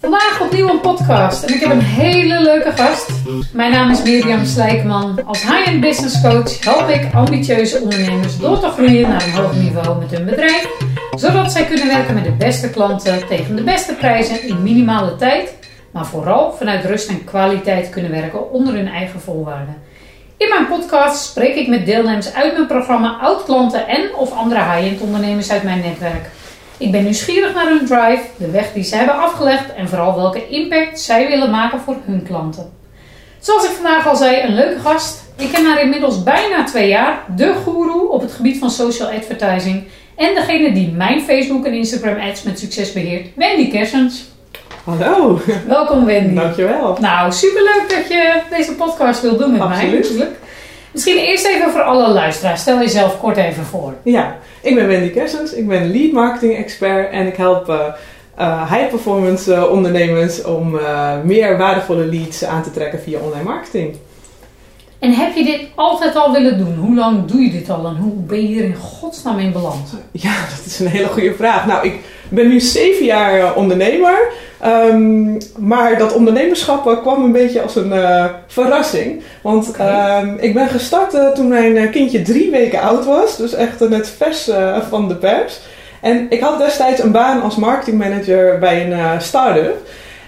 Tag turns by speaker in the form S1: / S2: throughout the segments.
S1: Vandaag opnieuw een podcast en ik heb een hele leuke gast. Mijn naam is Mirjam Slijkman. Als high-end business coach help ik ambitieuze ondernemers door te groeien naar een hoog niveau met hun bedrijf, zodat zij kunnen werken met de beste klanten tegen de beste prijzen in minimale tijd, maar vooral vanuit rust en kwaliteit kunnen werken onder hun eigen voorwaarden. In mijn podcast spreek ik met deelnemers uit mijn programma oud-klanten en of andere high-end ondernemers uit mijn netwerk. Ik ben nieuwsgierig naar hun drive, de weg die zij hebben afgelegd en vooral welke impact zij willen maken voor hun klanten. Zoals ik vandaag al zei, een leuke gast. Ik ken haar inmiddels bijna twee jaar, de goeroe op het gebied van social advertising en degene die mijn Facebook en Instagram ads met succes beheert, Wendy Kersens.
S2: Hallo.
S1: Welkom Wendy.
S2: Dankjewel.
S1: Nou, superleuk dat je deze podcast wilt doen met
S2: Absoluut.
S1: mij natuurlijk. Misschien eerst even voor alle luisteraars. Stel jezelf kort even voor.
S2: Ja, ik ben Wendy Kessens. Ik ben lead marketing expert en ik help eh, eh, high performance eh, ondernemers om meer waardevolle leads aan te trekken via online marketing.
S1: En heb je dit altijd al willen doen? Hoe lang doe je dit al en hoe ben je hier in godsnaam in beland?
S2: Ja, dat is een hele goede vraag. Nou, ik ben nu zeven jaar ondernemer. Ehm, maar dat ondernemerschap eh, kwam een beetje als een eh, verrassing. Want ehm, ik ben gestart eh, toen mijn kindje drie weken oud was. Dus echt net vers van de pers. En ik had destijds een baan als marketingmanager bij een start-up.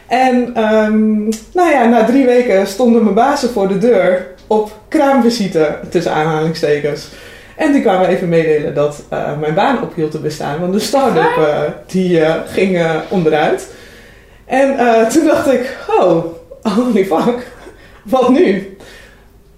S2: En ehm, nou ja, na drie weken stonden mijn bazen voor de deur op kraamvisite, tussen aanhalingstekens. En die kwamen even meedelen dat mijn baan ophield te bestaan, want de start-up die ging onderuit. En eh, toen dacht ik, oh, holy fuck, wat nu?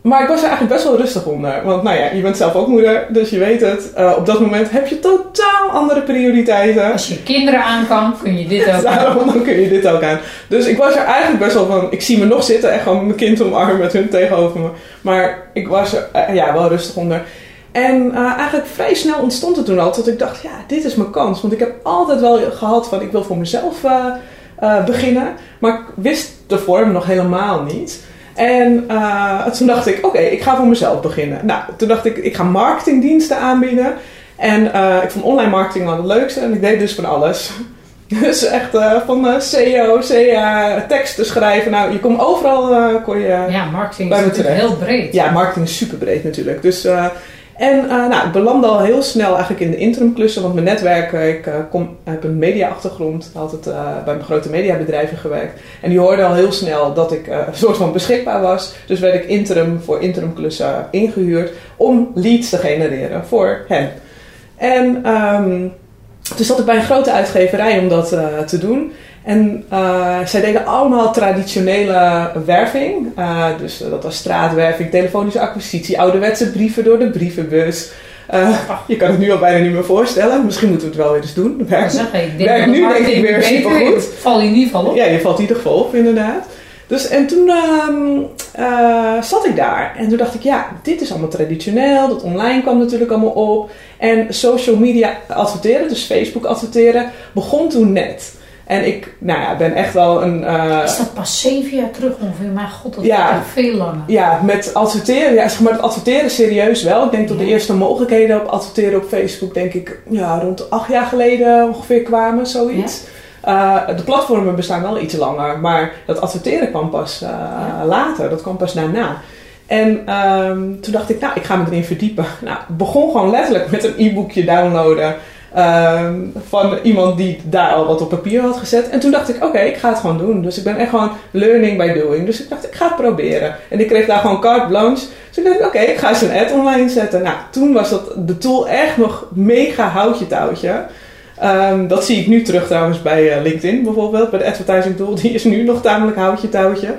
S2: Maar ik was er eigenlijk best wel rustig onder. Want nou ja, je bent zelf ook moeder, dus je weet het. Eh, op dat moment heb je totaal andere prioriteiten.
S1: Als je kinderen aan kan, kun je dit ook.
S2: Daarom dan kun je dit ook aan. Dus ik was er eigenlijk best wel van. Ik zie me nog zitten, echt gewoon mijn kind omarmen met hun tegenover me. Maar ik was er eh, ja, wel rustig onder. En eigenlijk vrij snel ontstond het toen al dat ik dacht: ja, dit is mijn kans. Want ik heb altijd wel gehad van: ik wil voor mezelf eh, beginnen. Maar ik wist de vorm nog helemaal niet. En eh, toen dacht ik: oké, ik ga voor mezelf beginnen. Nou, toen dacht ik: ik ga marketingdiensten aanbieden. En eh, ik vond online marketing wel het leukste en ik deed dus van alles. Dus echt van SEO, CA, teksten schrijven. Nou, je kon overal kon je... Ja.
S1: Ja, marketing is heel breed.
S2: marketing is super breed natuurlijk. Dus, en eh, nou, ik belandde al heel snel eigenlijk in de interimklussen. Want mijn netwerk, eh, ik eh, kom, heb een mediaachtergrond. Altijd eh, bij grote mediabedrijven gewerkt. En die hoorden al heel snel dat ik een soort van beschikbaar was. Dus werd ik interim voor interimklussen ingehuurd. Om leads te genereren voor hen. En... ehm, toen zat ik bij een grote uitgeverij om dat te doen. En eh, zij deden allemaal traditionele werving. Eh, dus eh, dat was straatwerving, telefonische acquisitie, ouderwetse brieven door de brievenbus. Eh, je kan het nu al bijna niet meer voorstellen. Misschien moeten we het wel weer eens doen. Werkt-
S1: zeg, ik denk
S2: werkt nu denk ik weer supergoed.
S1: Val je in ieder geval op.
S2: Ja, je valt in ieder geval op, inderdaad. Dus en toen ehm, eh, zat ik daar en toen dacht ik, ja, dit is allemaal traditioneel. Dat online kwam natuurlijk allemaal op. En social media adverteren, dus Facebook adverteren, begon toen net. En ik, nou ja, ben echt wel een... eh,
S1: Is dat pas zeven jaar terug ongeveer? Maar god, dat
S2: Ja.
S1: echt veel langer.
S2: ja, met adverteren, ja, zeg maar het adverteren serieus wel. Ik denk dat de eerste mogelijkheden op adverteren op Facebook, denk ik, ja, rond acht jaar geleden ongeveer kwamen, zoiets. Eh, de platformen bestaan wel iets langer, maar dat adverteren kwam pas eh, later, dat kwam pas daarna. En ehm, toen dacht ik, nou, ik ga me erin verdiepen. Nou, ik begon gewoon letterlijk met een e-boekje downloaden ehm, van iemand die daar al wat op papier had gezet. En toen dacht ik, oké, ik ga het gewoon doen. Dus ik ben echt gewoon learning by doing. Dus ik dacht, ik ga het proberen. En ik kreeg daar gewoon carte blanche. Dus ik dacht, oké, ik ga eens een ad online zetten. Nou, toen was dat de tool echt nog mega houtje touwtje. Ehm, dat zie ik nu terug trouwens bij eh, LinkedIn bijvoorbeeld, bij de advertising tool. Die is nu nog tamelijk houtje touwtje.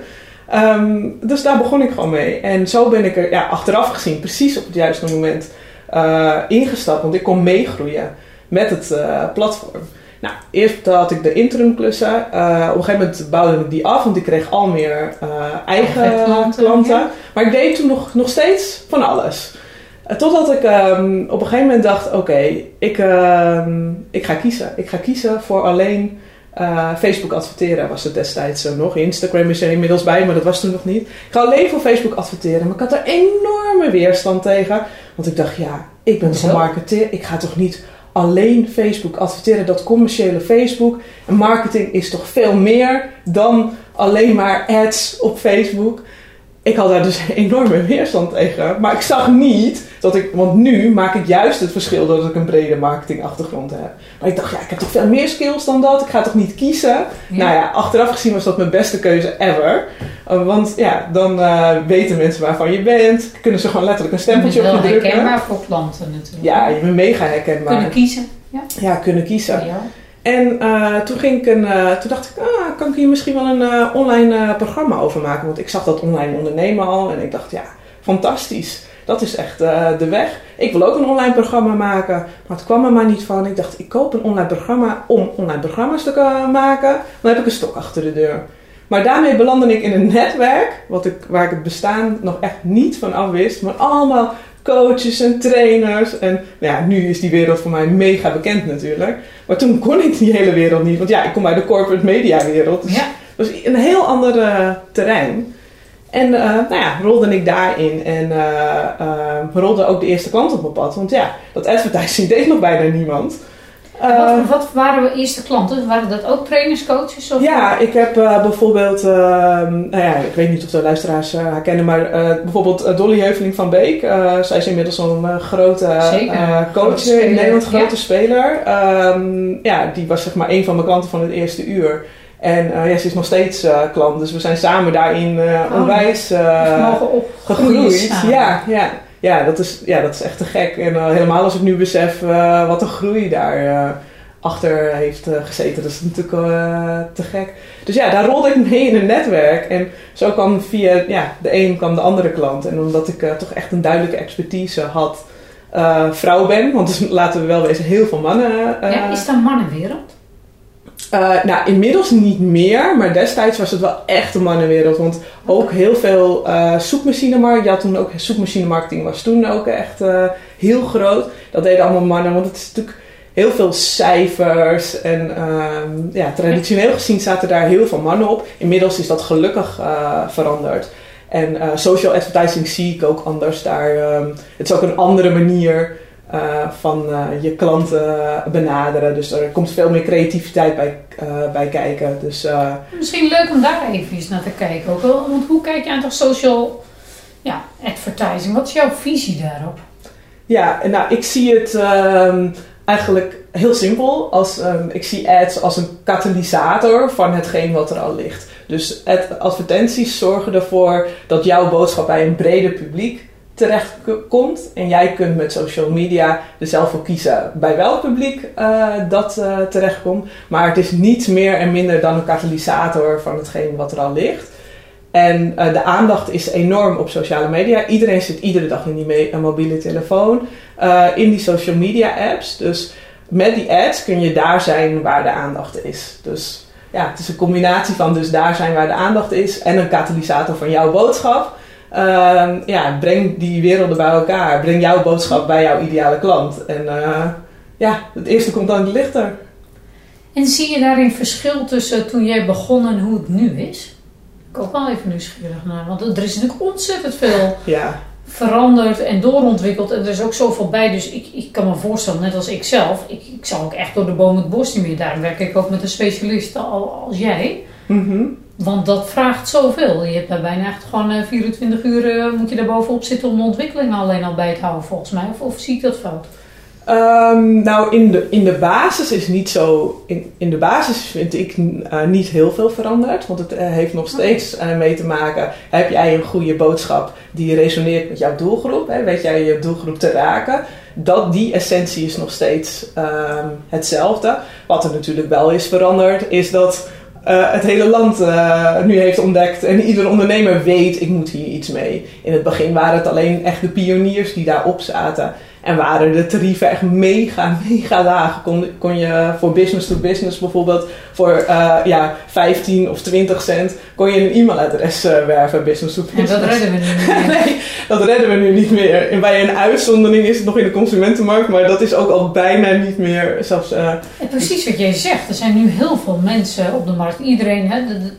S2: Ehm, dus daar begon ik gewoon mee. En zo ben ik er ja, achteraf gezien precies op het juiste moment eh, ingestapt. Want ik kon meegroeien met het eh, platform. Nou, eerst had ik de interimklussen. Eh op een gegeven moment bouwde ik die af, want ik kreeg al meer eh, eigen
S1: klanten,
S2: klanten.
S1: ja.
S2: Maar ik deed toen nog, nog steeds van alles. Totdat ik ehm, op een gegeven moment dacht: oké, ik, ehm, ik ga kiezen. Ik ga kiezen voor alleen Facebook adverteren was het destijds uh, nog. Instagram is er inmiddels bij, maar dat was toen nog niet. Ik ga alleen voor Facebook adverteren, maar ik had er enorme weerstand tegen. Want ik dacht, ja, ik ben marketeer. Ik ga toch niet alleen Facebook adverteren, dat commerciële Facebook. En marketing is toch veel meer dan alleen maar ads op Facebook ik had daar dus enorme weerstand tegen. Maar ik zag niet dat ik, want nu maak ik juist het verschil dat ik een brede marketingachtergrond heb. Maar ik dacht, ja, ik heb toch veel meer skills dan dat. Ik ga toch niet kiezen. Nou ja, achteraf gezien was dat mijn beste keuze ever. Uh, want ja, dan uh, weten mensen waarvan je bent. Kunnen ze gewoon letterlijk een stempeltje op je drukken.
S1: herkenbaar voor klanten natuurlijk.
S2: Ja, je bent mega herkenbaar.
S1: Kunnen kiezen. Ja,
S2: ja kunnen kiezen. Ja. En uh, toen, ging ik een, uh, toen dacht ik, ah, kan ik hier misschien wel een uh, online programma over maken? Want ik zag dat online ondernemen al en ik dacht, ja, fantastisch. Dat is echt de weg. Ik wil ook een online programma maken, maar het kwam er maar niet van. Ik dacht, ik koop een online programma om online programma's te maken. Dan heb ik een stok achter de deur. Maar daarmee belandde ik in een netwerk, wat ik, waar ik het bestaan nog echt niet van af wist. Maar allemaal coaches en trainers. En nou ja, nu is die wereld voor mij mega bekend natuurlijk. Maar toen kon ik die hele wereld niet. Want ja, ik kom uit de corporate media wereld. Dus ja. dat was een heel ander uh, terrein. En uh, nou ja, rolde ik daarin. En uh, rolde ook de eerste klant op mijn pad. Want ja, dat advertising deed nog bijna niemand.
S1: Wat, wat, waren we eerste klanten? Waren dat ook trainers, coaches? Of
S2: ja, ik heb uh, bijvoorbeeld, uh, nou ja, ik weet niet of de luisteraars haar kennen, maar bijvoorbeeld Dolly Heuveling van Beek. zij is inmiddels een grote coach in Nederland, grote speler. Um, ja, die was zeg maar een van mijn klanten van het eerste uur. En uh, ja, ze is nog steeds uh, klant, dus we zijn samen daarin uh, onwijs gegroeid. Ja, ja ja, dat is, ja, dat is echt te gek. En uh, helemaal als ik nu besef uh, wat een groei daar uh, achter heeft gezeten. Dat is natuurlijk te gek. Dus ja, daar rolde ik mee in een netwerk. En zo kwam via ja, de een kwam de andere klant. En omdat ik toch echt een duidelijke expertise had, vrouw ben. Want dus, laten we wel wezen, heel veel mannen.
S1: ja, is dat mannenwereld?
S2: Uh, nou, inmiddels niet meer, maar destijds was het wel echt een mannenwereld. Want ook heel veel uh, zoekmachinemarketing, ja, toen ook zoekmachinemarketing was toen ook echt uh, heel groot. Dat deden allemaal mannen, want het is natuurlijk heel veel cijfers. En uh, ja, traditioneel gezien zaten daar heel veel mannen op. Inmiddels is dat gelukkig veranderd. En social advertising zie ik ook anders daar. Um, het is ook een andere manier uh, van uh, je klanten benaderen. Dus er komt veel meer creativiteit bij, uh, bij kijken. Dus,
S1: Misschien leuk om daar even naar te kijken ook. Want hoe kijk je aan toch social ja, advertising? Wat is jouw visie daarop?
S2: Ja, nou ik zie het um, eigenlijk heel simpel. Als, um, ik zie ads als een katalysator van hetgeen wat er al ligt. Dus ad advertenties zorgen ervoor dat jouw boodschap bij een breder publiek terecht komt. En jij kunt met social media er zelf voor kiezen bij welk publiek uh, dat uh, terecht komt. Maar het is niets meer en minder dan een katalysator van hetgeen wat er al ligt. En uh, de aandacht is enorm op sociale media. Iedereen zit iedere dag in die mobiele telefoon, in die social media apps. Dus met die ads kun je daar zijn waar de aandacht is. Dus ja, het is een combinatie van dus daar zijn waar de aandacht is en een katalysator van jouw boodschap. Uh, ja, breng die werelden bij elkaar. Breng jouw boodschap bij jouw ideale klant. En uh, ja, het eerste komt dan het lichter.
S1: En zie je daarin verschil tussen toen jij begon en hoe het nu is? Ik ook wel even nieuwsgierig naar. Want er is natuurlijk ontzettend veel ja. veranderd en doorontwikkeld. En er is ook zoveel bij. Dus ik, ik kan me voorstellen, net als ik zelf. Ik, ik zal ook echt door de boom het bos niet meer. Daarom werk ik ook met een specialist als jij. Mm want dat vraagt zoveel. Je hebt daar bijna echt gewoon 24 eh, uur uh, moet je daar bovenop zitten om de ontwikkeling alleen al bij te houden volgens mij. Of, of zie ik dat fout?
S2: Um, nou, in de, in de basis is niet zo. In, in de basis vind ik uh, niet heel veel veranderd. Want het uh, heeft nog steeds uh, mee te maken. Heb jij een goede boodschap die resoneert met jouw doelgroep? Hè? Weet jij je doelgroep te raken? Dat, die essentie is nog steeds um, hetzelfde. Wat er natuurlijk wel is veranderd, is dat uh, het hele land uh, nu heeft ontdekt. En ieder ondernemer weet, ik moet hier iets mee. In het begin waren het alleen echt de pioniers die daarop zaten. En waren de tarieven echt mega, mega laag. Kon, kon je voor business to business bijvoorbeeld voor uh, ja, 15 of 20 cent kon je een e-mailadres uh, werven, business to business.
S1: En dat redden we nu niet meer.
S2: nee, dat redden we nu niet meer. En bij een uitzondering is het nog in de consumentenmarkt, maar dat is ook al bijna niet meer. Zelfs, uh,
S1: en precies wat jij zegt. Er zijn nu heel veel mensen op de markt. Iedereen, hè, de, de,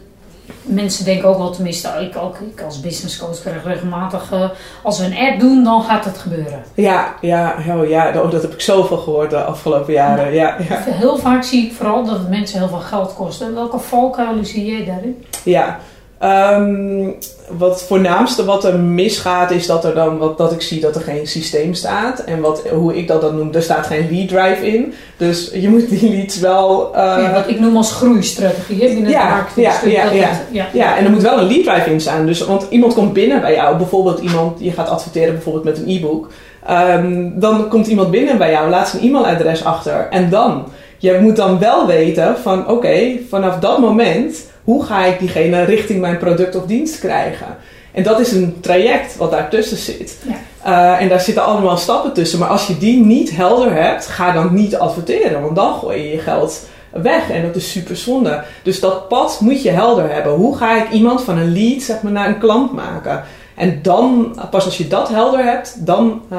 S1: mensen denken ook wel, tenminste, ik, ook, ik als business coach krijg regelmatig, uh, als we een ad doen, dan gaat het gebeuren.
S2: Ja, ja, oh ja dat, dat heb ik zoveel gehoord de afgelopen jaren. Ja, ja,
S1: Heel vaak zie ik vooral dat het mensen heel veel geld kosten. Welke valkuilen zie jij daarin?
S2: Ja, Um, wat het voornaamste wat er misgaat is dat er dan wat, dat ik zie dat er geen systeem staat. En wat, hoe ik dat dan noem, er staat geen lead drive in. Dus je moet die leads wel. Uh,
S1: ja, wat ik noem als groeistrategie binnen
S2: ja,
S1: de marketing.
S2: Ja, ja, ja, ja, ja. en er moet wel een lead drive in staan. Dus, want iemand komt binnen bij jou, bijvoorbeeld iemand, je gaat adverteren bijvoorbeeld met een e-book. Um, dan komt iemand binnen bij jou, laat zijn e-mailadres achter. En dan, je moet dan wel weten van oké, okay, vanaf dat moment hoe ga ik diegene richting mijn product of dienst krijgen? En dat is een traject wat daartussen zit. Ja. Uh, en daar zitten allemaal stappen tussen. Maar als je die niet helder hebt, ga dan niet adverteren. Want dan gooi je je geld weg. En dat is super zonde. Dus dat pad moet je helder hebben. Hoe ga ik iemand van een lead zeg maar, naar een klant maken? En dan, pas als je dat helder hebt, dan uh,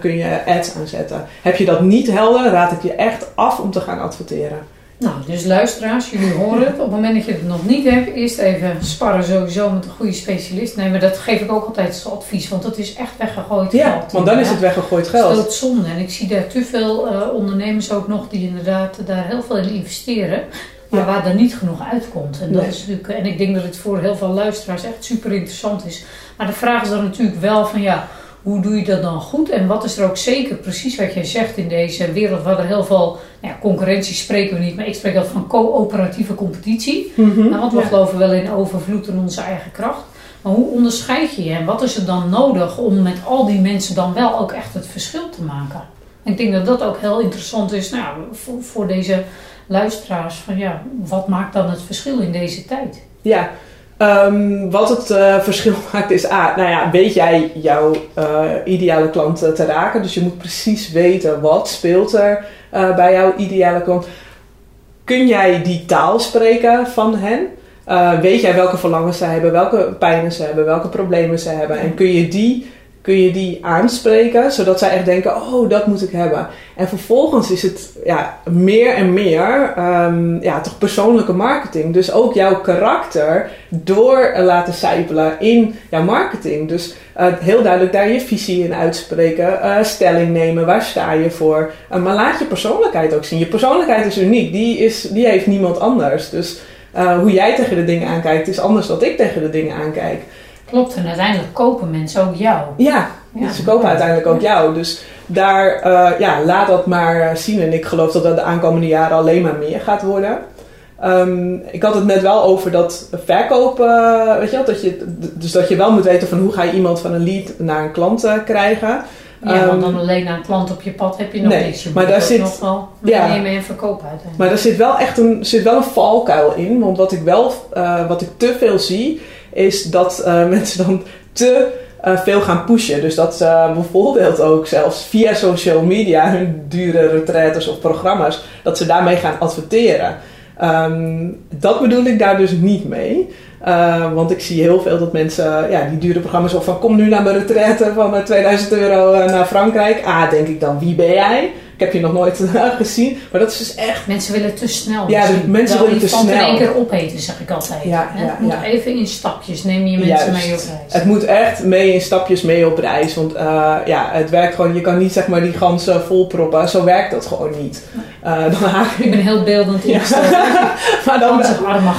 S2: kun je ads aanzetten. Heb je dat niet helder, raad ik je echt af om te gaan adverteren.
S1: Nou, dus luisteraars, jullie horen het. Op het moment dat je het nog niet hebt, eerst even sparren sowieso met een goede specialist. Nee, maar dat geef ik ook altijd als advies, want dat is echt weggegooid
S2: ja,
S1: geld.
S2: want dan is het weggegooid geld.
S1: Dat is zonde. En ik zie daar te veel uh, ondernemers ook nog die inderdaad daar heel veel in investeren. Maar ja. waar er niet genoeg uitkomt. En, dat
S2: Nee.
S1: is natuurlijk, en ik denk dat het voor heel veel luisteraars echt super interessant is. Maar de vraag is dan natuurlijk wel van ja, hoe doe je dat dan goed? En wat is er ook zeker precies wat jij zegt in deze wereld waar er heel veel nou ja, concurrentie spreken we niet, maar ik spreek altijd van coöperatieve competitie.
S2: Mhm.
S1: Nou, want we
S2: Ja.
S1: geloven wel in overvloed en onze eigen kracht. Maar hoe onderscheid je je en wat is er dan nodig om met al die mensen dan wel ook echt het verschil te maken? En ik denk dat dat ook heel interessant is nou, voor, voor deze luisteraars. Van ja, wat maakt dan het verschil in deze tijd?
S2: Ja, Ehm, wat het eh, verschil maakt is, ah, nou ja, weet jij jouw eh, ideale klant eh, te raken? Dus je moet precies weten wat speelt er eh, bij jouw ideale klant. Kun jij die taal spreken van hen? Weet jij welke verlangens ze hebben, welke pijnen ze hebben, welke problemen ze hebben? En kun je die, kun je die aanspreken, zodat zij echt denken, oh, dat moet ik hebben. En vervolgens is het ja, meer en meer ehm, ja, toch persoonlijke marketing. Dus ook jouw karakter door laten sijpelen in jouw marketing. Dus uh, heel duidelijk daar je visie in uitspreken, uh, stelling nemen, waar sta je voor. Maar laat je persoonlijkheid ook zien. Je persoonlijkheid is uniek, die, is, die heeft niemand anders. Dus hoe jij tegen de dingen aankijkt is anders dan ik tegen de dingen aankijk.
S1: Klopt, en uiteindelijk kopen mensen ook jou.
S2: Ja, ja. ze kopen uiteindelijk ook jou. Dus daar, uh, ja, laat dat maar zien. En ik geloof dat dat de aankomende jaren alleen maar meer gaat worden. Um, ik had het net wel over dat verkoop, uh, weet je wel, dat je, dus dat je wel moet weten van hoe ga je iemand van een lead naar een klant uh, krijgen.
S1: Ja, want dan alleen naar een klant op je pad heb je nog
S2: nee,
S1: niks. Je
S2: maar daar zit,
S1: nog wel ja, en verkopen uiteindelijk.
S2: Maar er zit wel echt een, zit wel een valkuil in. Want wat ik wel, uh, wat ik te veel zie, is dat uh, mensen dan te uh, veel gaan pushen. Dus dat ze bijvoorbeeld ook zelfs via social media hun dure retraites of programma's, dat ze daarmee gaan adverteren. Um, dat bedoel ik daar dus niet mee. Want ik zie heel veel dat mensen ja, die dure programma's of van kom nu naar mijn retraite van uh, 2000 euro naar Frankrijk. Ah, denk ik dan, wie ben jij? Ik heb je nog nooit gezien. Maar dat is dus echt...
S1: Mensen willen te snel.
S2: Ja, mensen willen te snel.
S1: in één keer opeten, zeg ik altijd.
S2: Ja, ja,
S1: Het moet
S2: ja.
S1: even in stapjes. Neem je mensen
S2: Juist.
S1: mee op reis.
S2: Het moet echt mee in stapjes mee op reis. Want uh, ja, het werkt gewoon... Je kan niet zeg maar die ganzen volproppen. Zo werkt dat gewoon niet. Uh, dan haken...
S1: Ik ben heel beeldend ingesteld.
S2: Ja. maar dan,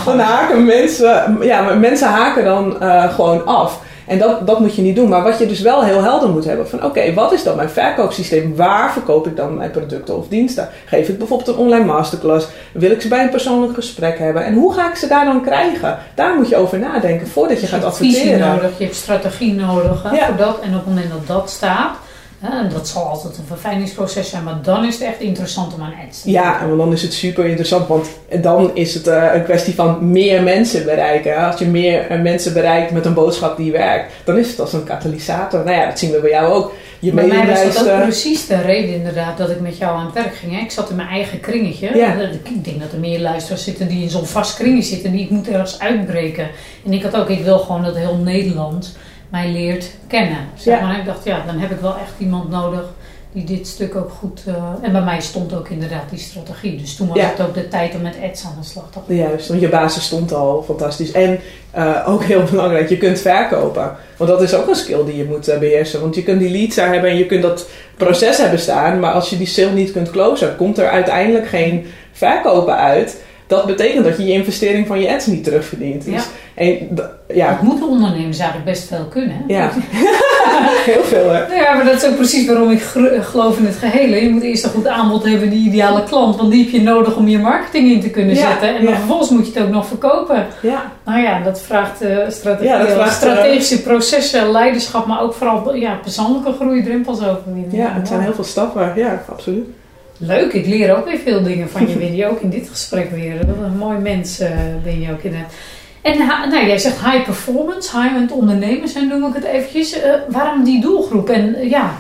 S2: dan haken mensen... Ja, maar mensen haken dan uh, gewoon af. En dat, dat moet je niet doen. Maar wat je dus wel heel helder moet hebben: van oké, okay, wat is dan mijn verkoopsysteem? Waar verkoop ik dan mijn producten of diensten? Geef ik bijvoorbeeld een online masterclass? Wil ik ze bij een persoonlijk gesprek hebben? En hoe ga ik ze daar dan krijgen? Daar moet je over nadenken voordat je,
S1: je
S2: gaat
S1: hebt
S2: adverteren.
S1: Visie nodig, je hebt strategie nodig hè,
S2: Ja.
S1: voor dat. En op het moment dat dat staat, En dat zal altijd een verfijningsproces zijn, maar dan is het echt interessant om aan ads te
S2: Ja, en dan is het super interessant, want dan is het uh, een kwestie van meer mensen bereiken. Als je meer uh, mensen bereikt met een boodschap die werkt, dan is het als een katalysator. Nou ja, dat zien we bij jou ook.
S1: Je bij mij was dat ook precies de reden inderdaad dat ik met jou aan het werk ging. Hè? Ik zat in mijn eigen kringetje.
S2: Ja.
S1: Ik denk dat er meer luisteraars zitten die in zo'n vast kringetje zitten. Die ik moet ergens uitbreken. En ik had ook, ik wil gewoon dat heel Nederland mij leert kennen. Zeg maar. Ik dacht, ja, dan heb ik wel echt iemand nodig die dit stuk ook goed... Uh, en bij mij stond ook inderdaad die strategie. Dus toen was
S2: Ja.
S1: het ook de tijd om met ads aan de slag te gaan.
S2: Juist, want je basis stond al fantastisch. En uh, ook heel belangrijk, je kunt verkopen. Want dat is ook een skill die je moet uh, beheersen. Want je kunt die leads daar hebben en je kunt dat proces hebben staan. Maar als je die sale niet kunt closen, komt er uiteindelijk geen verkopen uit. Dat betekent dat je je investering van je ads niet terugverdient. Dus,
S1: Ja.
S2: en, ja,
S1: Dat moeten ondernemers eigenlijk best veel kunnen. Hè?
S2: ja. heel veel hè.
S1: Ja, maar dat is ook precies waarom ik geloof in het gehele. Je moet eerst een goed aanbod hebben, die ideale klant. Want die heb je nodig om je marketing in te kunnen
S2: Ja,
S1: zetten. En dan
S2: ja.
S1: vervolgens moet je het ook nog verkopen.
S2: Ja,
S1: Nou ja, dat vraagt eh, strategie,
S2: Ja, dat vraagt,
S1: strategische processen, leiderschap, maar ook vooral ja, persoonlijke groei, drempels overwinnen.
S2: ja, het zijn heel veel stappen. Ja, absoluut.
S1: Leuk, ik leer ook weer veel dingen van je, Winnie. Ook in dit gesprek weer. Wat een mooi mens eh, ben je ook inderdaad. En nou, jij zegt high performance, high-end ondernemers, en noem ik het eventjes. Eh, waarom die doelgroep? En eh, ja,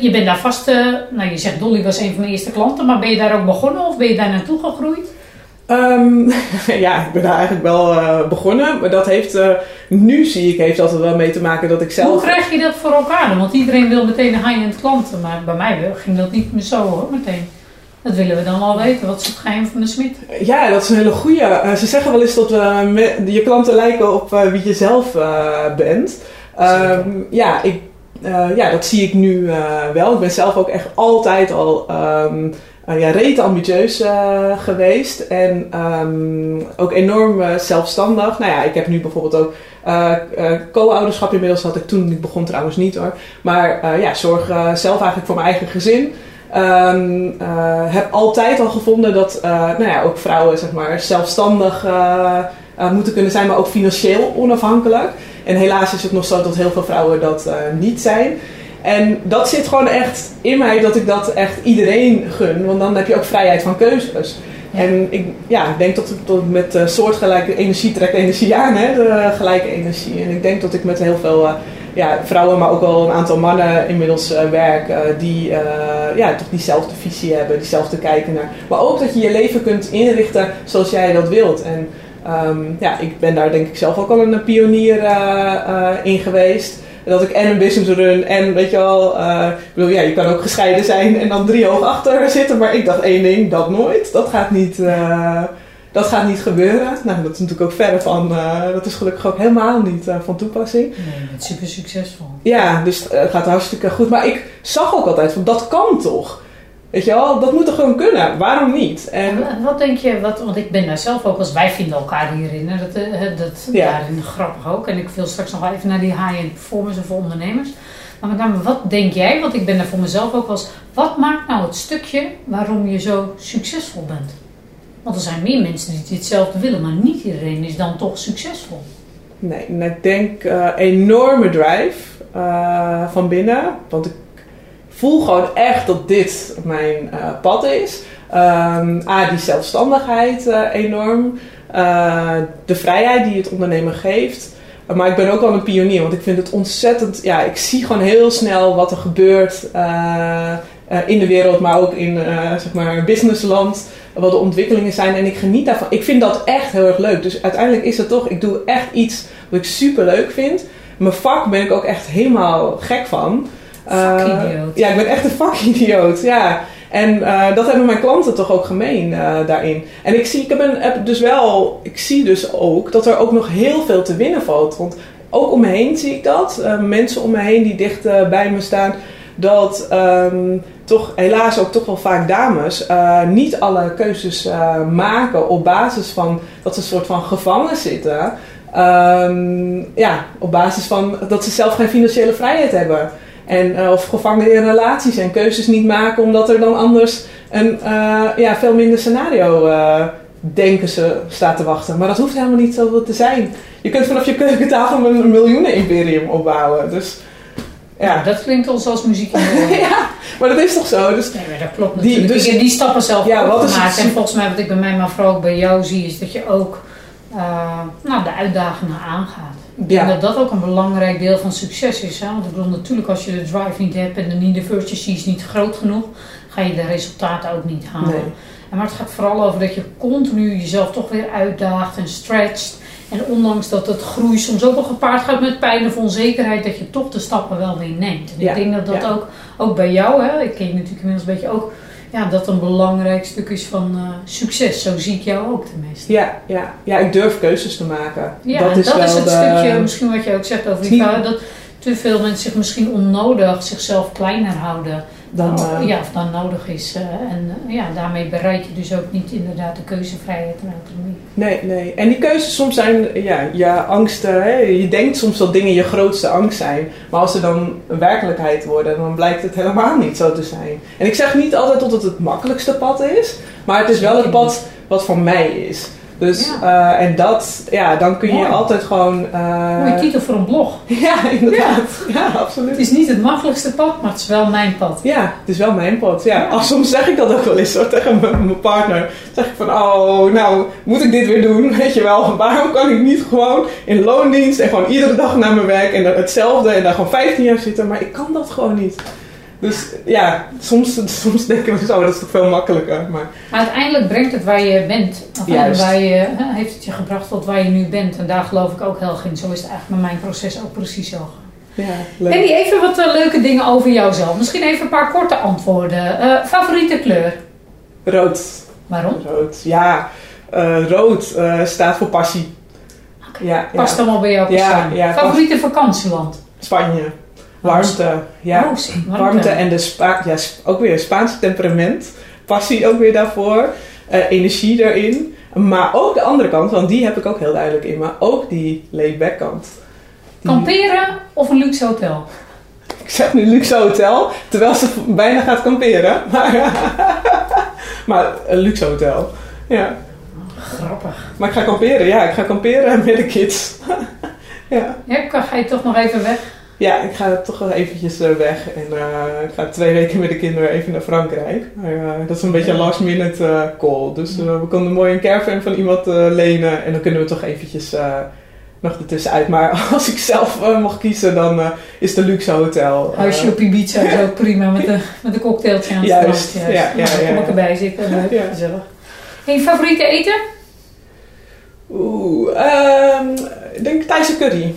S1: je bent daar vast... nou, je zegt Dolly was een van mijn eerste klanten, maar ben je daar ook begonnen of ben je daar naartoe gegroeid?
S2: Ehm, ja, ik ben daar eigenlijk wel begonnen. Maar dat heeft, nu zie ik, heeft dat er wel mee te maken dat ik
S1: Hoe
S2: zelf...
S1: krijg je dat voor elkaar? Want iedereen wil meteen een high-end klanten, maar bij mij ging dat niet meer zo hoor, meteen. Dat willen we dan al weten. Wat is het geheim van de smid?
S2: Ja, dat is een hele goeie. Eh, ze zeggen wel eens dat me- je klanten lijken op eh, wie je zelf bent. Ehm, ja, ik, ja, dat zie ik nu wel. Ik ben zelf ook echt altijd al um, uh, ja, rete ambitieus uh, geweest. En um, ook enorm uh, zelfstandig. Nou ja, ik heb nu bijvoorbeeld ook uh, co-ouderschap inmiddels. Had ik toen ik begon trouwens niet hoor. Maar ja, zorg zelf eigenlijk voor mijn eigen gezin. Um, heb altijd al gevonden dat uh, nou ja, ook vrouwen zeg maar, zelfstandig uh, moeten kunnen zijn, maar ook financieel onafhankelijk. En helaas is het nog zo dat heel veel vrouwen dat niet zijn. En dat zit gewoon echt in mij dat ik dat echt iedereen gun, want dan heb je ook vrijheid van keuzes. Ja. En ik ja, ik denk dat ik dat met soortgelijke energie trekt energie aan, hè, de gelijke energie. En ik denk dat ik met heel veel ja, vrouwen, maar ook wel een aantal mannen inmiddels uh, werk uh, die uh, ja, toch diezelfde visie hebben, diezelfde kijken naar. Maar ook dat je je leven kunt inrichten zoals jij dat wilt. En um, ja, ik ben daar denk ik zelf ook al een pionier in geweest. Dat ik en een business run en weet je wel, bedoel, ja, je kan ook gescheiden zijn en dan drie hoog achter zitten. Maar ik dacht één ding, dat nooit. Dat gaat niet dat gaat niet gebeuren. Nou, dat is natuurlijk ook verre van, uh, dat is gelukkig ook helemaal niet uh, van toepassing.
S1: Nee, je bent super succesvol.
S2: Ja, dus het uh, gaat hartstikke goed. Maar ik zag ook altijd van, dat kan toch? Weet je wel, dat moet er gewoon kunnen. Waarom niet?
S1: En, wat denk je, wat, want ik ben daar zelf ook, als wij vinden elkaar hierin, hè, dat, dat
S2: Ja.
S1: daarin grappig ook. En ik wil straks nog wel even naar die high-end performance voor ondernemers. Maar met name, wat denk jij, want ik ben daar voor mezelf ook als, wat maakt nou het stukje waarom je zo succesvol bent? Want er zijn meer mensen die hetzelfde willen, maar niet iedereen is dan toch succesvol.
S2: Nee, ik denk uh, enorme drive uh, van binnen. Want ik voel gewoon echt dat dit mijn uh, pad is. Um, A, die zelfstandigheid enorm. de vrijheid die het ondernemen geeft. Maar ik ben ook wel een pionier, want ik vind het ontzettend... Ja, ik zie gewoon heel snel wat er gebeurt in de wereld, maar ook in zeg maar businessland wat de ontwikkelingen zijn. En ik geniet daarvan. Ik vind dat echt heel erg leuk. Dus uiteindelijk is het toch, ik doe echt iets wat ik super leuk vind. Mijn vak ben ik ook echt helemaal gek van.
S1: Vakidioot.
S2: Uh, ja, ik ben echt een vakidioot. Ja. En uh, dat hebben mijn klanten toch ook gemeen uh, daarin. En ik zie, ik heb, een, heb dus wel, ik zie dus ook dat er ook nog heel veel te winnen valt. Want ook om me heen zie ik dat. Mensen om me heen die dicht bij me staan. Dat um, toch helaas ook toch wel vaak dames uh, niet alle keuzes uh, maken op basis van dat ze een soort van gevangen zitten. Um, ja, op basis van dat ze zelf geen financiële vrijheid hebben. En, uh, of gevangen in relaties en keuzes niet maken omdat er dan anders een ja, veel minder scenario denken ze staat te wachten. Maar dat hoeft helemaal niet zo te zijn. Je kunt vanaf je keukentafel een miljoenen imperium opbouwen. Dus Ja.
S1: Nou, dat klinkt ons als muziek in de
S2: ja, maar dat is toch zo? Dus
S1: Nee, maar dat klopt
S2: Die-
S1: natuurlijk.
S2: dus-
S1: die stappen zelf
S2: Ja, wat is het-
S1: En volgens mij wat ik bij mij, maar vooral ook bij jou zie, is dat je ook eh, nou, de uitdagingen aangaat.
S2: Ja.
S1: dat dat ook een belangrijk deel van succes is. Hè? Want ik bedoel, natuurlijk als je de drive niet hebt en de virtue is niet groot genoeg, ga je de resultaten ook niet halen.
S2: Nee.
S1: En maar het gaat vooral over dat je continu jezelf toch weer uitdaagt en stretcht. En ondanks dat het groei soms ook wel gepaard gaat met pijn of onzekerheid, dat je toch de stappen wel weer neemt. En
S2: Ja,
S1: ik denk dat dat
S2: ja.
S1: ook, ook bij jou, hè, ik ken je natuurlijk inmiddels een beetje ook, ja, dat een belangrijk stuk is van eh, succes. Zo zie ik jou ook tenminste.
S2: ja, ja, ja, ik durf keuzes te maken.
S1: Ja,
S2: dat
S1: en
S2: is
S1: dat
S2: wel
S1: is het
S2: de-
S1: stukje, misschien wat je ook zegt over die dat te veel mensen zich misschien onnodig zichzelf kleiner houden
S2: Dan,
S1: dan,
S2: eh,
S1: ja, of dan nodig is. eh, en eh, ja, daarmee bereik je dus ook niet inderdaad de keuzevrijheid en autonomie.
S2: Nee, nee. En die keuzes soms zijn ja, je angsten. Hè? Je denkt soms dat dingen je grootste angst zijn. Maar als ze dan een werkelijkheid worden, dan blijkt het helemaal niet zo te zijn. En ik zeg niet altijd dat het het makkelijkste pad is. Maar het is wel het pad wat voor mij is. Dus, eh, en dat, ja, dan kun je
S1: Mooi.
S2: altijd gewoon... eh,
S1: Mooie titel voor een blog.
S2: ja, inderdaad. Ja, absoluut.
S1: Het is niet het makkelijkste pad, maar het is wel mijn pad.
S2: Ja, het is wel mijn pad. Ja, Als, soms zeg ik dat ook wel eens hoor, tegen mijn, partner. Dan zeg ik van, oh, nou, moet ik dit weer doen? Weet je wel, waarom kan ik niet gewoon in loondienst en gewoon iedere dag naar mijn werk en hetzelfde en daar gewoon 15 jaar zitten? Maar ik kan dat gewoon niet. Dus ja, soms, soms denken we zo, dat is toch veel makkelijker. Maar
S1: Maar uiteindelijk brengt het waar je bent. Of waar je, heeft het je gebracht tot waar je nu bent. En daar geloof ik ook heel in. Zo is het eigenlijk met mijn proces ook precies zo.
S2: ja, leuk.
S1: Even wat eh, leuke dingen over jouzelf. Misschien even een paar korte antwoorden. Eh, favoriete kleur?
S2: Rood.
S1: Waarom?
S2: Rood, ja. Eh, rood staat voor passie. Ja, ja.
S1: Past allemaal bij jou persoon.
S2: ja,
S1: favoriete vakantieland?
S2: Spanje. Warmte. Ja.
S1: Oh,
S2: Warmte en de Spa ja, ook weer Spaanse temperament. Passie ook weer daarvoor. Eh, energie erin. Maar ook de andere kant, want die heb ik ook heel duidelijk in. Maar ook die laid-back kant. Die-
S1: Kamperen of een luxe hotel?
S2: Ik zeg nu luxe hotel, terwijl ze bijna gaat kamperen. Maar, maar een luxe hotel. Ja.
S1: Grappig.
S2: Maar ik ga kamperen, ja. Ik ga kamperen met de kids. ja.
S1: Ja, ga je toch nog even weg?
S2: Ja, ik ga toch wel eventjes eh, weg. En eh, ik ga twee weken met de kinderen even naar Frankrijk. Maar, eh, dat is een beetje een last minute eh, call. Dus we konden mooi een caravan van iemand lenen. En dan kunnen we toch eventjes nog ertussenuit. Maar als ik zelf mag kiezen, dan is de luxe hotel.
S1: Huisje op Ibiza is ook prima met een, met een cocktailtje aan het
S2: Juist,
S1: strand.
S2: ja, ja,
S1: dan
S2: ja,
S1: kom ik
S2: ja.
S1: erbij zitten. Leuk,
S2: Ja.
S1: gezellig. En je favoriete eten?
S2: Oeh, ehm, ik denk Thaise curry.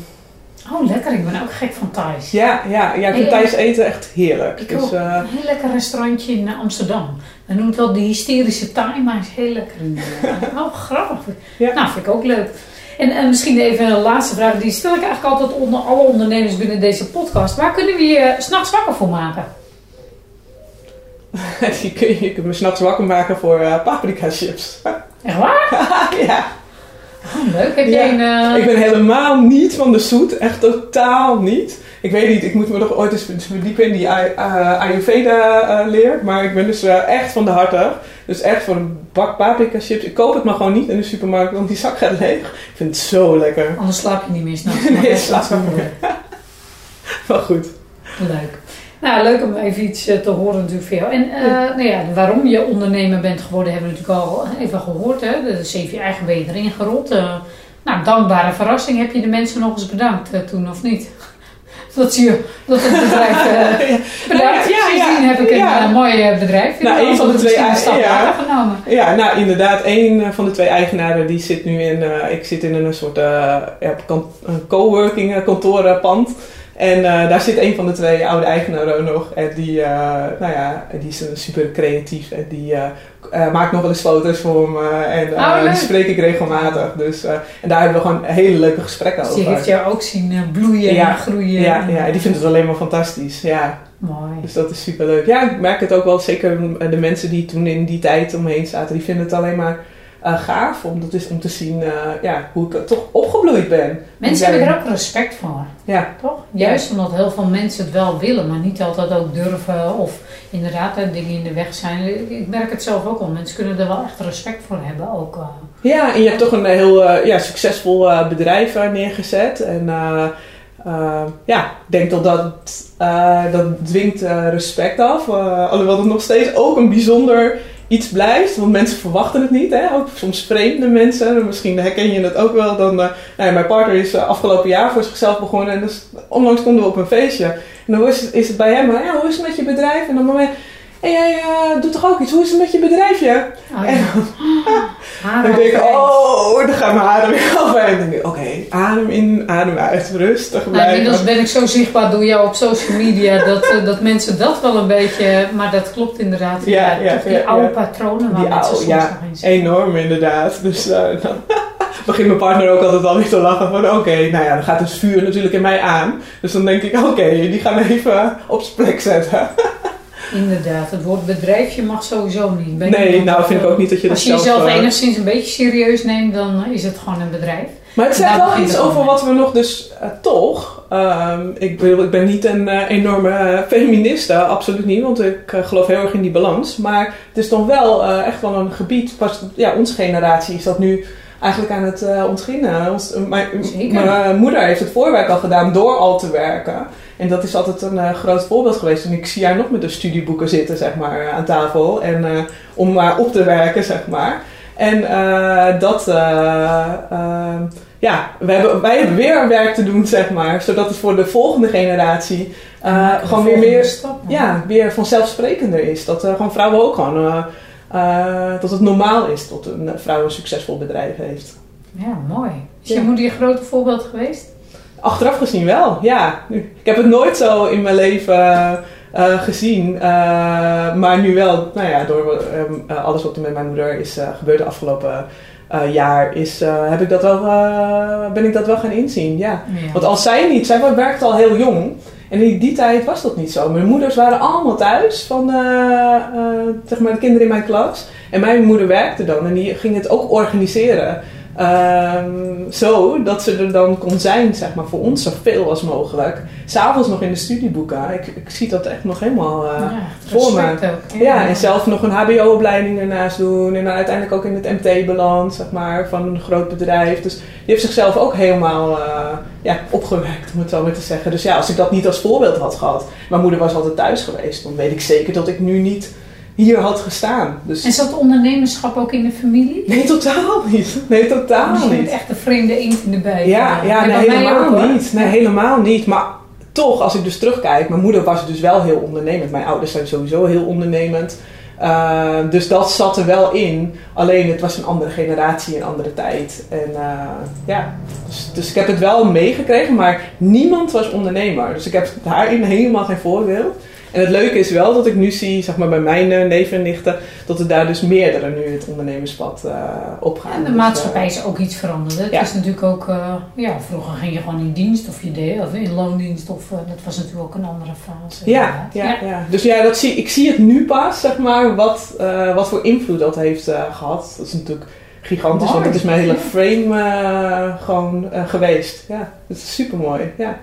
S1: Oh, lekker. Ik ben ook gek van Thais.
S2: Ja, ja, ja ik vind Thais eten echt heerlijk.
S1: Ik
S2: dus, eh,
S1: Een heel lekker restaurantje in eh, Amsterdam. Dan noemt wel de hysterische Thai, maar is heel lekker. eh, Oh, grappig.
S2: Ja.
S1: Nou, vind ik ook leuk. En, en misschien even een laatste vraag. Die stel ik eigenlijk altijd onder alle ondernemers binnen deze podcast. Waar kunnen we je s'nachts wakker voor maken?
S2: je, je kunt me s'nachts wakker maken voor eh, paprika chips.
S1: Echt waar?
S2: ja.
S1: Oh, leuk. Heb
S2: Ja.
S1: jij een... eh,
S2: Ik ben helemaal niet van de zoet. Echt totaal niet. Ik weet niet, ik moet me nog ooit eens verdiepen in die eh, Ayurveda eh, leer. Maar ik ben dus echt van de harte. Dus echt voor een bak paprika chips. Ik koop het maar gewoon niet in de supermarkt, want die zak gaat leeg. Ik vind het zo lekker.
S1: Anders slaap je niet meer s'nachts.
S2: Nee, ik slaap
S1: wel
S2: niet meer.
S1: leuk.
S2: Maar goed.
S1: Leuk. Nou, leuk om even iets eh, te horen natuurlijk van jou. En eh, nou ja, waarom je ondernemer bent geworden hebben we natuurlijk al even gehoord. Hè? De CV eigen ben je erin gerold. Eh, nou, dankbare verrassing. Heb je de mensen nog eens bedankt toen of niet? Dat, je, dat het bedrijf
S2: Ja.
S1: bedankt.
S2: Ja, ja,
S1: Sindsdien heb ik een
S2: ja.
S1: mooi bedrijf.
S2: Nou, een van de twee
S1: stap
S2: ja.
S1: genomen.
S2: Ja, nou inderdaad, een van de twee eigenaren die zit nu in, ik zit in een soort ja, coworking kantorenpand. En eh, daar zit een van de twee oude eigenaren ook nog. En die, eh, nou ja, die is super creatief. En die eh, maakt nog wel eens foto's voor me. En
S1: Oh,
S2: die spreek ik regelmatig. Dus, en daar hebben we gewoon hele leuke gesprekken
S1: Dus
S2: over.
S1: die heeft jou ook zien bloeien
S2: Ja.
S1: en groeien.
S2: ja, ja, die vindt het alleen maar fantastisch. Ja.
S1: Mooi.
S2: Dus dat is super leuk. Ja, ik merk het ook wel. Zeker de mensen die toen in die tijd omheen zaten, die vinden het alleen maar eh, gaaf om, dat is, om te zien eh, ja, hoe ik toch opgebloeid ben.
S1: Mensen hebben er ook respect voor.
S2: Ja,
S1: Toch? Juist omdat heel veel mensen het wel willen, maar niet altijd ook durven of inderdaad hè, dingen in de weg zijn. Ik- merk het zelf ook al. Mensen kunnen er wel echt respect voor hebben ook. eh.
S2: ja en je hebt toch een heel eh, ja, succesvol eh, bedrijf eh, neergezet. En eh, eh, ja, ik denk dat dat, eh, dat dwingt eh, respect af. Alhoewel het nog steeds ook een bijzonder iets blijft. Want mensen verwachten het niet. Hè? Ook soms vreemde mensen. Misschien herken je het ook wel. Dan, nou ja, mijn partner is afgelopen jaar voor zichzelf begonnen. En dus onlangs konden we op een feestje. En dan is het, is het bij hem. Ja, hoe is het met je bedrijf? En dan moment en jij uh, doet toch ook iets? Hoe is het met je bedrijfje?
S1: Oh,
S2: en dan, dan denk ik, oh, dan gaat mijn adem weer af. En dan denk ik, oké, okay, adem in, adem uit, rustig.
S1: Nou, inmiddels ben ik zo zichtbaar door jou op social media dat, uh, dat mensen dat wel een beetje, maar dat klopt inderdaad. Ja, ja, ja die oude patronen waar die mensen oude, soms ja, nog
S2: enorm inderdaad. Dus uh, dan begint mijn partner ook altijd alweer te lachen van, oké, okay, nou ja, dan gaat het vuur natuurlijk in mij aan. Dus dan denk ik, oké, okay, die gaan we even op zijn plek zetten.
S1: Inderdaad, het woord bedrijfje mag sowieso niet.
S2: Ben nee, nou vind ik ook niet dat je
S1: dat
S2: zelf...
S1: Als je jezelf enigszins een beetje serieus neemt, dan is het gewoon een bedrijf.
S2: Maar het zegt wel iets over wat we nog dus uh, toch... Um, ik, bedoel, ik ben niet een uh, enorme feministe, absoluut niet. Want ik geloof heel erg in die balans. Maar het is toch wel echt wel een gebied... Pas, ja, onze generatie is dat nu eigenlijk aan het ontginnen. Ons, mijn, mijn moeder heeft het voorwerk al gedaan door al te werken... En dat is altijd een uh, groot voorbeeld geweest. En ik zie haar nog met de studieboeken zitten, zeg maar, uh, aan tafel. En uh, om maar op te werken, zeg maar. En dat, ja, we hebben, wij hebben weer werk te doen, zeg maar. Zodat het voor de volgende generatie gewoon weer meer, stap, ja, weer vanzelfsprekender is. Dat gewoon vrouwen ook gewoon, dat het normaal is dat een vrouw een succesvol bedrijf heeft.
S1: Ja, mooi. Is je moeder je grote voorbeeld geweest?
S2: Achteraf gezien wel, ja. Ik heb het nooit zo in mijn leven uh, gezien. Uh, maar nu wel, nou ja, door uh, alles wat er met mijn moeder is gebeurd de afgelopen jaar, is, heb ik dat wel, ben ik dat wel gaan inzien. Ja. ja. Want als zij niet, zij werkte al heel jong. En in die tijd was dat niet zo. Mijn moeders waren allemaal thuis van zeg maar de kinderen in mijn klas. En mijn moeder werkte dan en die ging het ook organiseren. Um, zo dat ze er dan kon zijn, zeg maar, voor ons zoveel als mogelijk. S'avonds nog in de studieboeken. Ik, ik zie dat echt nog helemaal uh, ja, voor me. Ja, ja, en zelf nog een HBO-opleiding ernaast doen. En dan uiteindelijk ook in het MT beland, zeg maar, van een groot bedrijf. Dus die heeft zichzelf ook helemaal uh, ja, opgewerkt, om het zo maar te zeggen. Dus ja, als ik dat niet als voorbeeld had gehad. Mijn moeder was altijd thuis geweest. Dan weet ik zeker dat ik nu niet hier had gestaan. Dus...
S1: En zat ondernemerschap ook in de familie?
S2: Nee, totaal niet. Nee, totaal
S1: dus
S2: niet.
S1: echt een vreemde eend in de bij.
S2: Ja, ja nee, helemaal niet. Nee, helemaal niet. Maar toch, als ik dus terugkijk, mijn moeder was dus wel heel ondernemend. Mijn ouders zijn sowieso heel ondernemend. Uh, dus dat zat er wel in. Alleen het was een andere generatie, een andere tijd. En uh, ja, dus, dus, ik heb het wel meegekregen, maar niemand was ondernemer. Dus ik heb daarin helemaal geen voorbeeld. En het leuke is wel dat ik nu zie, zeg maar bij mijn uh, neven en nichten, dat er daar dus meerdere nu het ondernemerspad uh, op gaan.
S1: En de
S2: dus,
S1: maatschappij uh, is ook iets veranderd. Het ja. is natuurlijk ook, ja, vroeger ging je gewoon in dienst of je deed, of in loondienst, of dat was natuurlijk ook een andere fase.
S2: Ja, ja, ja, ja. Dus ja, dat zie, ik zie het nu pas, zeg maar, wat, wat voor invloed dat heeft gehad. Dat is natuurlijk gigantisch, want het is mijn hele frame gewoon geweest. Ja, dat is super mooi. Ja.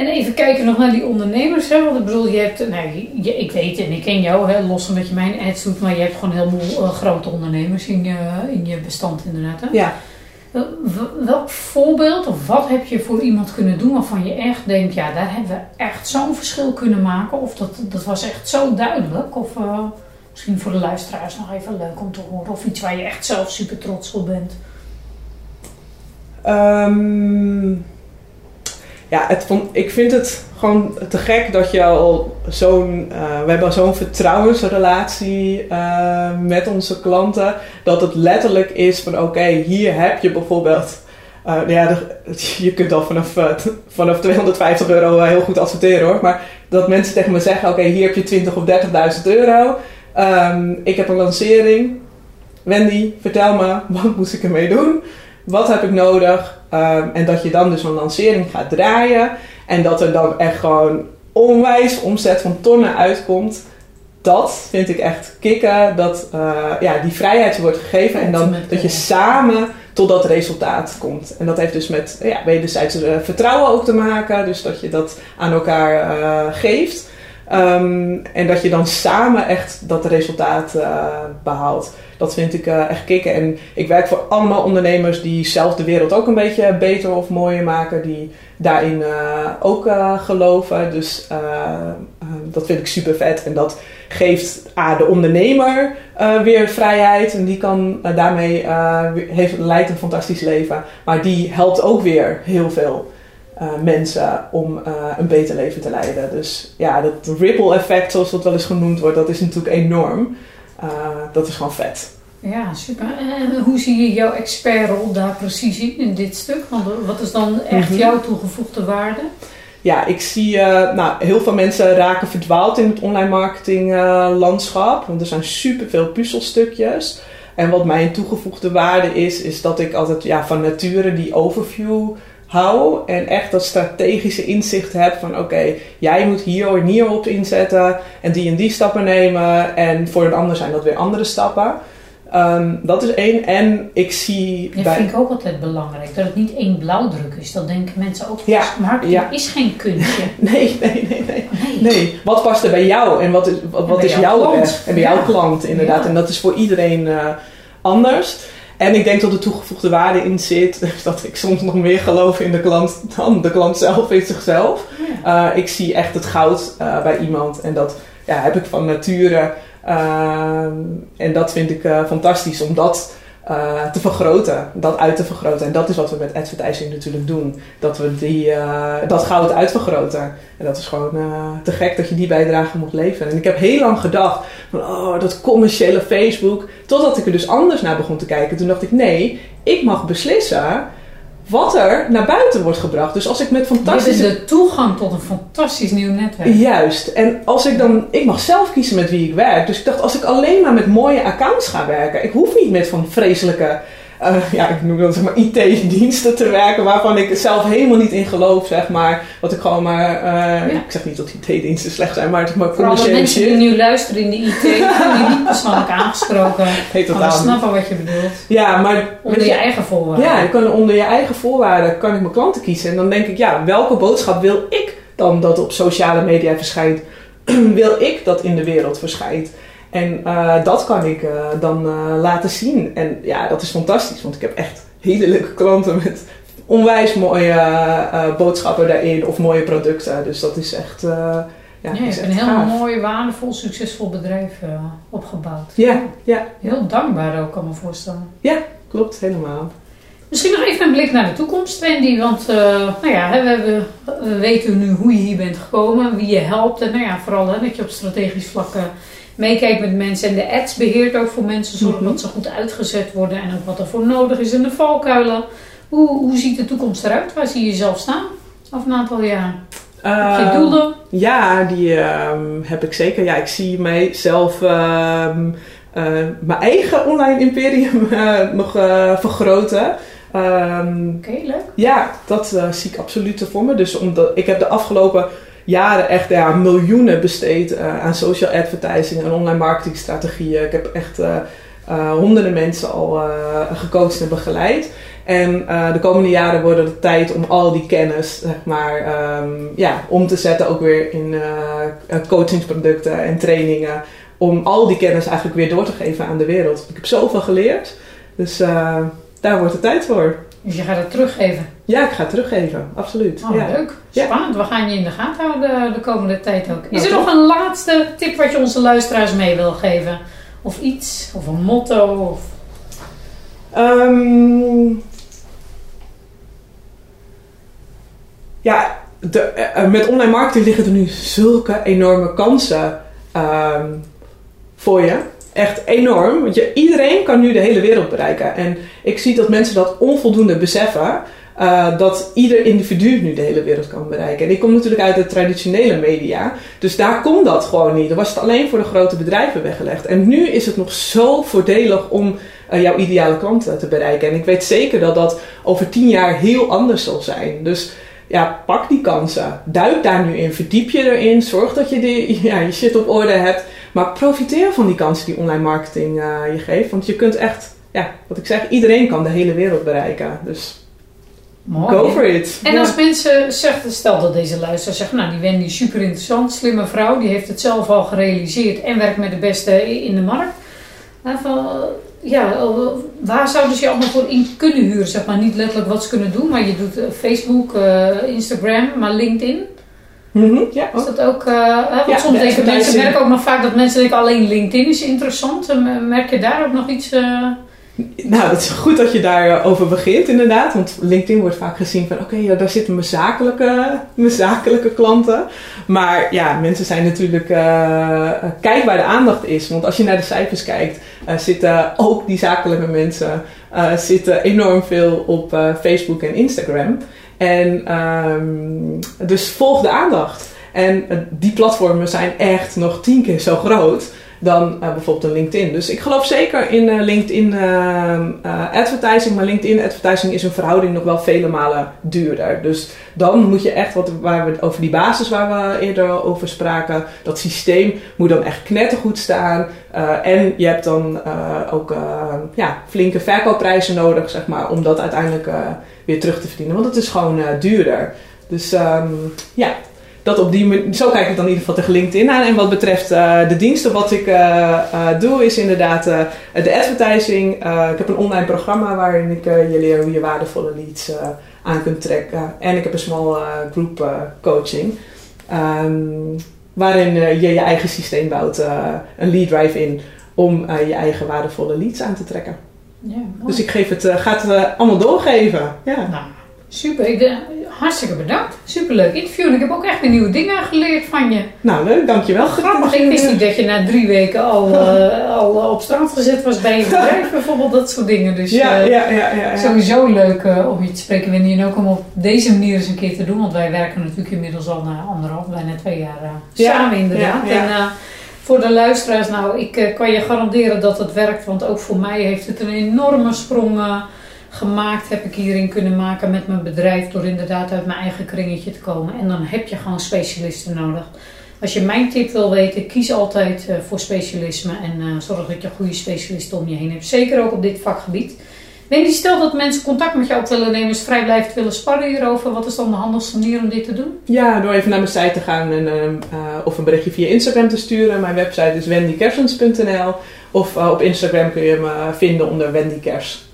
S1: En even kijken nog naar die ondernemers. Hè? Want ik bedoel, je hebt, nou, je, ik weet en ik ken jou, hè, los van je mijn ads doet, maar je hebt gewoon heel veel uh, grote ondernemers in je, in je bestand inderdaad. Hè?
S2: Ja.
S1: Welk voorbeeld of wat heb je voor iemand kunnen doen waarvan je echt denkt, ja, daar hebben we echt zo'n verschil kunnen maken? Of dat, dat was echt zo duidelijk? Of uh, misschien voor de luisteraars nog even leuk om te horen. Of iets waar je echt zelf super trots op bent?
S2: Um ja, het vond, ik vind het gewoon te gek dat je al zo'n. Uh, we hebben zo'n vertrouwensrelatie uh, met onze klanten. Dat het letterlijk is van: oké, hier heb je bijvoorbeeld. Uh, ja, je kunt al vanaf, vanaf 250 euro heel goed adverteren hoor. Maar dat mensen tegen me zeggen: oké, hier heb je 20 of 30.000 euro. Um, ik heb een lancering. Wendy, vertel me, wat moest ik ermee doen? Wat heb ik nodig? Um, en dat je dan dus een lancering gaat draaien. En dat er dan echt gewoon onwijs omzet van tonnen uitkomt. Dat vind ik echt kicken. Dat uh, ja, die vrijheid wordt gegeven. En dan dat je samen tot dat resultaat komt. En dat heeft dus met ja, wederzijds uh, vertrouwen ook te maken. Dus dat je dat aan elkaar uh, geeft. Ehm, en dat je dan samen echt dat resultaat uh, behaalt. Dat vind ik uh, echt kicken. En ik werk voor allemaal ondernemers die zelf de wereld ook een beetje beter of mooier maken. Die daarin uh, ook geloven. Dus dat vind ik super vet. En dat geeft A, de ondernemer weer vrijheid. En die kan daarmee, heeft, leidt een fantastisch leven. Maar die helpt ook weer heel veel. Uh, mensen om uh, een beter leven te leiden. Dus ja, dat ripple effect, zoals dat wel eens genoemd wordt, dat is natuurlijk enorm. Uh, dat is gewoon vet.
S1: Ja, super. En hoe zie je jouw expertrol daar precies in, in dit stuk? Want wat is dan echt mm -hmm. jouw toegevoegde waarde?
S2: Ja, ik zie, nou, heel veel mensen raken verdwaald in het online marketing landschap. Want er zijn superveel puzzelstukjes. En wat mijn toegevoegde waarde is, is dat ik altijd ja, van nature die overview hou en echt dat strategische inzicht heb van oké, jij moet hier en hier op inzetten en die en die stappen nemen en voor een ander zijn dat weer andere stappen. Um, dat is één. En ik zie.
S1: Dat bij... vind ik ook altijd belangrijk. Dat het niet één blauwdruk is. Dat denken mensen ook. Ja, marketing ja. is geen kunstje.
S2: nee, nee, nee, nee, nee. Wat past er bij jou en wat is, wat, wat is jouw klant. En bij jouw klant, inderdaad. En dat is voor iedereen uh, anders. En ik denk dat de toegevoegde waarde in zit dat ik soms nog meer geloof in de klant dan de klant zelf in zichzelf. Uh, ik zie echt het goud uh, bij iemand en dat ja, heb ik van nature. Uh, en dat vind ik fantastisch om dat uh, te vergroten, dat uit te vergroten. En dat is wat we met advertising natuurlijk doen. Dat we die, uh, dat goud uitvergroten. En dat is gewoon uh, te gek dat je die bijdrage moet leveren. En ik heb heel lang gedacht van oh, dat commerciële Facebook. Totdat ik er dus anders naar begon te kijken. Toen dacht ik nee, ik mag beslissen wat er naar buiten wordt gebracht. Dus als ik met fantastische...
S1: Dit is de toegang tot een fantastisch nieuw netwerk.
S2: Juist. En als ik dan... Ik mag zelf kiezen met wie ik werk. Dus ik dacht, als ik alleen maar met mooie accounts ga werken... Ik hoef niet met van vreselijke uh, ja, ik noem dat zeg maar IT-diensten te werken waarvan ik zelf helemaal niet in geloof, zeg maar. Wat ik gewoon maar, uh, ja. ik zeg niet dat IT-diensten slecht zijn, maar het is maar
S1: commerciële mensen die nu luisteren in de IT, die niet persoonlijk aangesproken. Nee, totaal maar snappen wat je bedoelt.
S2: Ja, maar
S1: onder je eigen voorwaarden.
S2: Ja, ik kan onder je eigen voorwaarden kan ik mijn klanten kiezen en dan denk ik, ja, welke boodschap wil ik dan dat op sociale media verschijnt? wil ik dat in de wereld verschijnt? En uh, dat kan ik uh, dan uh, laten zien. En ja, dat is fantastisch, want ik heb echt hele leuke klanten met onwijs mooie boodschappen daarin of mooie producten. Dus dat is echt. ja,
S1: je hebt een heel mooi, waardevol, succesvol bedrijf opgebouwd.
S2: Ja, ja.
S1: Heel dankbaar ook, kan me voorstellen.
S2: Ja, klopt, helemaal.
S1: Misschien nog even een blik naar de toekomst, Wendy. Want nou ja, we, we, we, weten nu hoe je hier bent gekomen, wie je helpt. En nou ja, vooral hè, dat je op strategisch vlak meekijkt met mensen en de ads beheert ook voor mensen, zorgen dat ze goed uitgezet worden en ook wat er voor nodig is in de valkuilen. Hoe, hoe ziet de toekomst eruit? Waar zie je jezelf staan over een aantal jaar? Uh, heb je doelen?
S2: Ja, die uh, heb ik zeker. Ja, ik zie mijzelf uh, mijn eigen online imperium eh, nog eh, vergroten.
S1: Um, Oké, okay, leuk.
S2: Ja, dat zie ik absoluut voor me. Dus omdat ik heb de afgelopen jaren echt ja, miljoenen besteed uh, aan social advertising en online marketingstrategieën. Ik heb echt uh, uh, honderden mensen al gecoacht en begeleid. En de komende jaren worden het tijd om al die kennis zeg maar, um, ja, om te zetten ook weer in coachingsproducten en trainingen. Om al die kennis eigenlijk weer door te geven aan de wereld. Ik heb zoveel geleerd. Dus daar wordt de tijd voor.
S1: Dus je gaat het teruggeven?
S2: Ja, ik ga het teruggeven, absoluut.
S1: Oh,
S2: ja.
S1: Leuk, spannend. We gaan je in de gaten houden de komende tijd ook. Is er nog een laatste tip wat je onze luisteraars mee wil geven? Of iets, of een motto? Of...
S2: Um, ja, de, uh, met online marketing liggen er nu zulke enorme kansen um, voor je echt enorm. Want je, iedereen kan nu de hele wereld bereiken. En ik zie dat mensen dat onvoldoende beseffen. Uh, dat ieder individu nu de hele wereld kan bereiken. En ik kom natuurlijk uit de traditionele media. Dus daar kon dat gewoon niet. Dan was het alleen voor de grote bedrijven weggelegd. En nu is het nog zo voordelig om uh, jouw ideale klanten te bereiken. En ik weet zeker dat dat over tien jaar heel anders zal zijn. Dus ja, pak die kansen. Duik daar nu in. Verdiep je erin. Zorg dat je die, ja, je shit op orde hebt. Maar profiteer van die kansen die online marketing uh, je geeft. Want je kunt echt, ja, wat ik zeg, iedereen kan de hele wereld bereiken. Dus
S1: Mooi.
S2: Go for it.
S1: En
S2: Ja.
S1: als mensen zeggen, stel dat deze luisteraar zegt, nou die Wendy is super interessant, slimme vrouw, die heeft het zelf al gerealiseerd en werkt met de beste in de markt. Maar van, ja, waar zouden ze je allemaal voor in kunnen huren? Zeg maar niet letterlijk wat ze kunnen doen, maar je doet eh, Facebook, eh, Instagram, maar LinkedIn.
S2: Mhm, ja,
S1: Is dat ook, eh, hè, want
S2: Ja,
S1: soms
S2: de
S1: denken mensen, merken ook nog vaak dat mensen denken alleen LinkedIn is interessant. Merk je daar ook nog iets? eh,
S2: Nou, het is goed dat je daarover begint inderdaad. Want LinkedIn wordt vaak gezien van... oké, daar zitten mijn zakelijke, zakelijke klanten. Maar ja, mensen zijn natuurlijk... eh, kijk waar de aandacht is. Want als je naar de cijfers kijkt... eh, zitten ook die zakelijke mensen... eh, zitten enorm veel op Facebook en Instagram. En ehm, dus volg de aandacht. En die platformen zijn echt nog tien keer zo groot dan eh, bijvoorbeeld een LinkedIn. Dus ik geloof zeker in eh, LinkedIn ehm, eh, advertising, maar LinkedIn advertising is een verhouding nog wel vele malen duurder. Dus dan moet je echt, wat, waar we, over die basis waar we eerder over spraken, dat systeem moet dan echt knettergoed staan. En je hebt dan ook ja, flinke verkoopprijzen nodig, zeg maar, om dat uiteindelijk weer terug te verdienen. Want het is gewoon duurder. Dus ehm, ja, dat op die manier, zo kijk ik dan in ieder geval tegen LinkedIn aan. En wat betreft eh, de diensten, wat ik eh, eh, doe, is inderdaad de advertising. Ik heb een online programma waarin ik je leer hoe je waardevolle leads aan kunt trekken. En ik heb een small group coaching. Ehm, waarin je je eigen systeem bouwt, een lead drive in, om je eigen waardevolle leads aan te trekken.
S1: ja.
S2: Dus ik geef het, eh, ga het allemaal doorgeven. Ja.
S1: Nou, super. Ik, hartstikke bedankt. Superleuk interview. En ik heb ook echt weer nieuwe dingen geleerd van je.
S2: Nou, leuk, dankjewel.
S1: Grappig. Ik wist niet dat je na drie weken al, eh, al op strand gezet was bij je bedrijf. bijvoorbeeld dat soort dingen. Dus
S2: Ja,
S1: eh,
S2: ja, ja, ja, ja.
S1: sowieso leuk eh, om je te spreken, Wendy. En ook om op deze manier eens een keer te doen. Want wij werken natuurlijk inmiddels al na anderhalf, bijna twee jaar eh,
S2: Ja,
S1: samen inderdaad. En eh, voor de luisteraars, nou, ik eh, kan je garanderen dat het werkt. Want ook voor mij heeft het een enorme sprong eh, gemaakt. Heb ik hierin kunnen maken met mijn bedrijf. Door inderdaad uit mijn eigen kringetje te komen. En dan heb je gewoon specialisten nodig. Als je mijn tip wil weten, kies altijd eh, voor specialisme. En eh, zorg dat je goede specialisten om je heen hebt. Zeker ook op dit vakgebied. Wendy, stel dat mensen contact met jou op willen nemen, dus vrijblijvend willen sparren hierover. Wat is dan de handigste manier om dit te doen?
S2: Ja, door even naar mijn site te gaan en, ehm, eh, of een berichtje via Instagram te sturen. Mijn website is wendykersens.nl of op Instagram kun je me vinden onder Wendy Kers.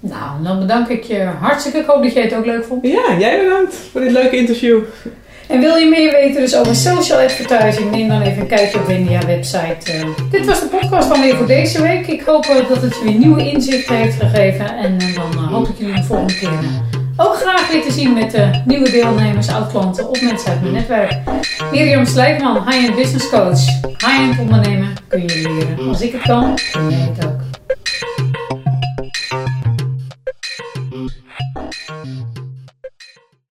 S1: Nou, dan bedank ik je hartstikke. Ik hoop dat jij het ook leuk vond.
S2: Ja, jij bedankt voor dit leuke interview.
S1: En wil je meer weten dus over social advertising, neem dan even een kijkje op Wendy's website. Eh, dit was de podcast dan weer voor deze week. Ik hoop eh, dat het je weer nieuwe inzichten heeft gegeven. En eh, dan hoop ik jullie de volgende keer ook graag weer te zien met nieuwe deelnemers, oud-klanten of mensen uit mijn netwerk. Mirjam Slijkman, high-end business coach. High-end ondernemen kun je leren. Als ik het kan, kun jij het ook.